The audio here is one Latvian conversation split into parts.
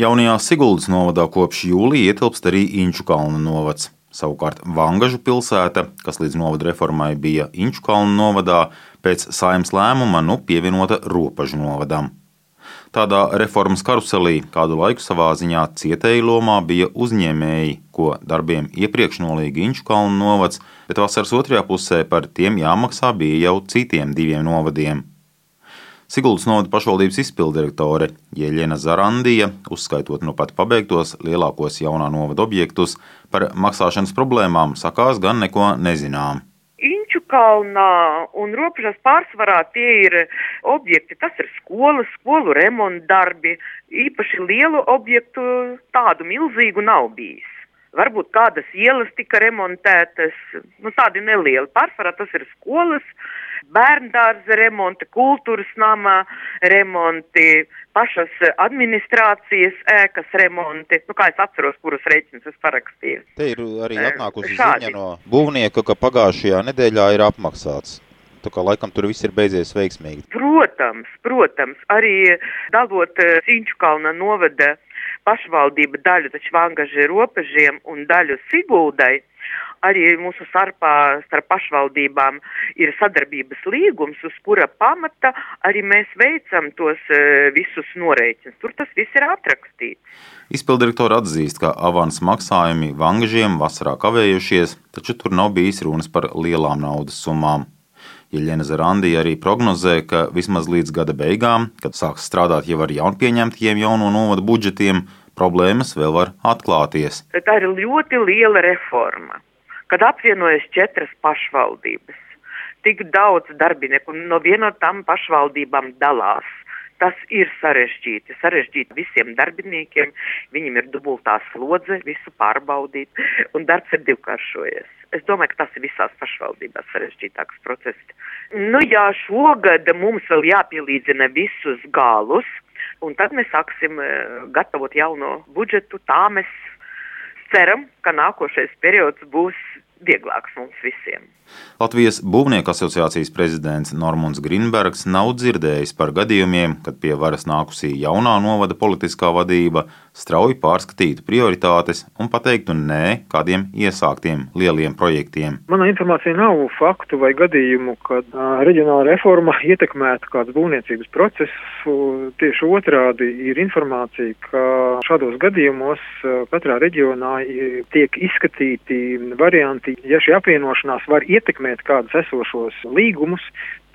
Jaunajā Siguldas novadā kopš jūlija ietilpst arī Inču kalna novads. Savukārt Vangažu pilsēta, kas līdz novada reformai bija Inču kalna novadā, pēc saimnes lēmuma nu pievienota Ropažu novadam. Tādā reformas karuselī kādu laiku savā ziņā cietēji lomā bija uzņēmēji, ko darbiem iepriekš nolīga Inču kalnu novads, bet vasaras otrajā pusē par tiem jāmaksā bija jau citiem diviem novadiem. Siguldas novada pašvaldības izpildirektore Jeļena Zarandija, uzskaitot nu pat pabeigtos lielākos jaunā novada objektus, par maksāšanas problēmām sakās gan neko nezinām. Inčukalnā un robežas pārsvarā tie ir objekti, tas ir skolas, skolu remontdarbi, īpaši lielu objektu tādu milzīgu nav bijis. Varbūt kādas ielas tika remontētas, nu tādi nelieli. Pārsvarā tas ir skolas, bērndārza remonti, kultūras nama remonti, pašas administrācijas ēkas remonti. Nu, kā es atceros, kurus rēķinus es parakstīju. Te ir arī atnākusi ziņa no būvnieka, ka pagājušajā nedēļā ir apmaksāts. Tā kā laikam tur viss ir beidzies veiksmīgi. Protams, protams, arī dalot Cīņu kalna novada pašvaldība daļu taču vangaži robežiem un daļu Siguldai, arī mūsu starpā starp pašvaldībām ir sadarbības līgums, uz kura pamata arī mēs veicam tos visus norēķinus. Tur tas viss ir atrakstīts. Izpildirektora atzīst, ka avans maksājumi vangažiem vasarā kavējušies, taču tur nav bijis runas par lielām naudas summām. Jeļena Zarandija arī prognozē, ka vismaz līdz gada beigām, kad sāks strādāt jau ar jaunpieņemtiem jauno novadu budžetiem, problēmas vēl var atklāties. Tā ir ļoti liela reforma, kad apvienojas četras pašvaldības. Tik daudz darbinieku no vienotām pašvaldībām dalās. Tas ir sarežģīti. Sarežģīti visiem darbiniekiem. Viņiem ir dubultā slodze, visu pārbaudīt, un darbs ir divkāršojies. Es domāju, ka tas ir visās pašvaldībās sarežģītāks process. Nu jā, šogad mums vēl jāpielīdzina visus galus, un tad mēs sāksim gatavot jauno budžetu. Tā mēs ceram, ka nākošais periods būs vieglāks mums visiem. Latvijas Būvnieku asociācijas prezidents Normons Grinbergs nav dzirdējis par gadījumiem, kad pie varas nākusī jaunā novada politiskā vadība strauji pārskatītu prioritātes un pateiktu nē kādiem iesāktiem lieliem projektiem. Manā informācijā nav faktu vai gadījumu, kad reģionāla reforma ietekmētu kādu būvniecības procesu. Tieši otrādi ir informācija, ka šādos gadījumos katrā reģionā tiek izskatīti varianti, ja šī apvienošanās var ietekmēt kādus esošos līgumus,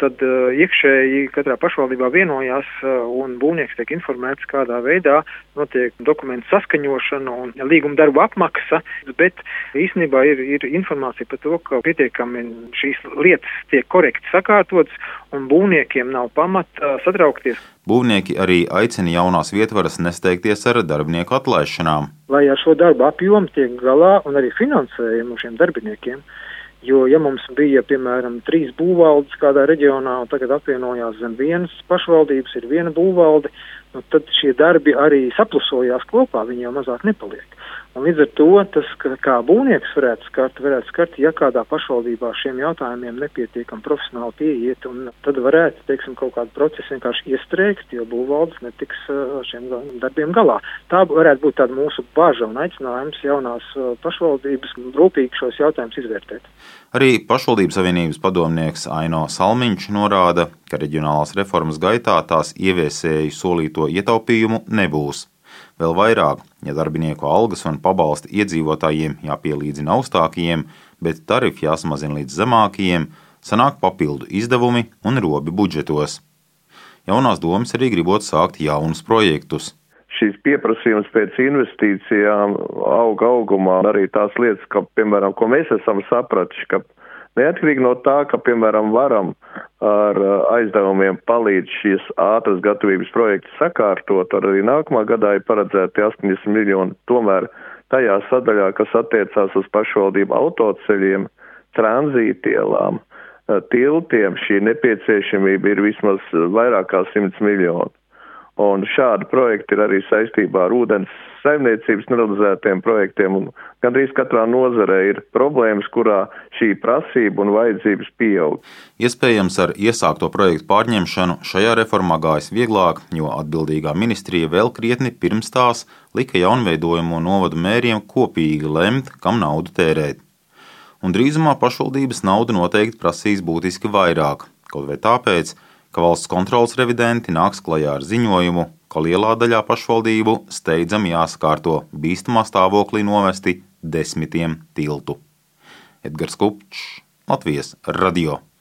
tad uh, iekšēji katrā pašvaldībā vienojās uh, un būvnieks tiek informēts, kādā veidā notiek dokumentu saskaņošana un līguma darbu apmaksa, bet īstenībā ir, ir informācija par to, ka pietiekami šīs lietas tiek korekti sakārtotas un būvniekiem nav pamata satraukties. Būvnieki arī aicina jaunās vietvaras nesteigties ar darbinieku atlaišanām. Lai ar šo darbu apjomu tiek galā un arī finansējumu šiem darbiniekiem. Jo, ja mums bija, piemēram, trīs būvvaldes kādā reģionā, un tagad apvienojās zem vienas pašvaldības, ir viena būvvalde, nu, tad šie darbi arī saplusojās kopā, viņi jau mazāk nepaliek. Un līdz ar to tas, kā būvnieks varētu skart, varētu skart, ja kādā pašvaldībā šiem jautājumiem nepietiekam profesionāli pieiet, un tad varētu, teiksim, kaut kādu procesu vienkārši iestrēgt, jo būvvaldes netiks ar šiem darbiem galā. Tā varētu būt tāda mūsu baža un aicinājums jaunās pašvaldības rūpīgi šos jautājumus izvērtēt. Arī pašvaldības savienības padomnieks Aino Salmiņš norāda, ka reģionālās reformas gaitā tās ieviesēju solīto ietaupījumu nebūs. Vēl vairāk, ja darbinieku algas un pabalsti iedzīvotājiem jāpielīdzina augstākajiem, bet tarifi jāsamazina līdz zemākajiem, sanāk papildu izdevumi un robi budžetos. Jaunās domas arī gribot sākt jaunus projektus. Šīs pieprasījums pēc investīcijām auga augumā, arī tās lietas, ka, piemēram, ko mēs esam sapratuši, ka Neatkarīgi no tā, ka, piemēram, varam ar uh, aizdevumiem palīdz šīs ātras gatavības projekts sakārtot, arī nākamā gadā ir paredzēti 80 miljoni. Tomēr tajā sadaļā, kas attiecās uz pašvaldību autoceļiem, tranzītielām, uh, tiltiem, šī nepieciešamība ir vismaz vairāk kā 100 miljoni. Un šādi projekti ir arī saistībā ar ūdens saimniecības nerealizētiem projektiem, un gandrīz katrā nozarē ir problēmas, kurā šī prasība un vajadzības pieaug. Iespējams, ar iesākto projektu pārņemšanu šajā reformā gājis vieglāk, jo atbildīgā ministrija vēl krietni pirms tās lika jaunveidojamo novadu mēriem kopīgi lemt, kam naudu tērēt. Un drīzumā pašvaldības naudu noteikti prasīs būtiski vairāk, kaut vai tāpēc, ka valsts kontrolas revidenti nāks klajā ar ziņojumu, ka lielā daļā pašvaldību steidzami jāsakārto bīstamā stāvoklī novesti desmitiem tiltu. Edgars Kupčs, Latvijas radio.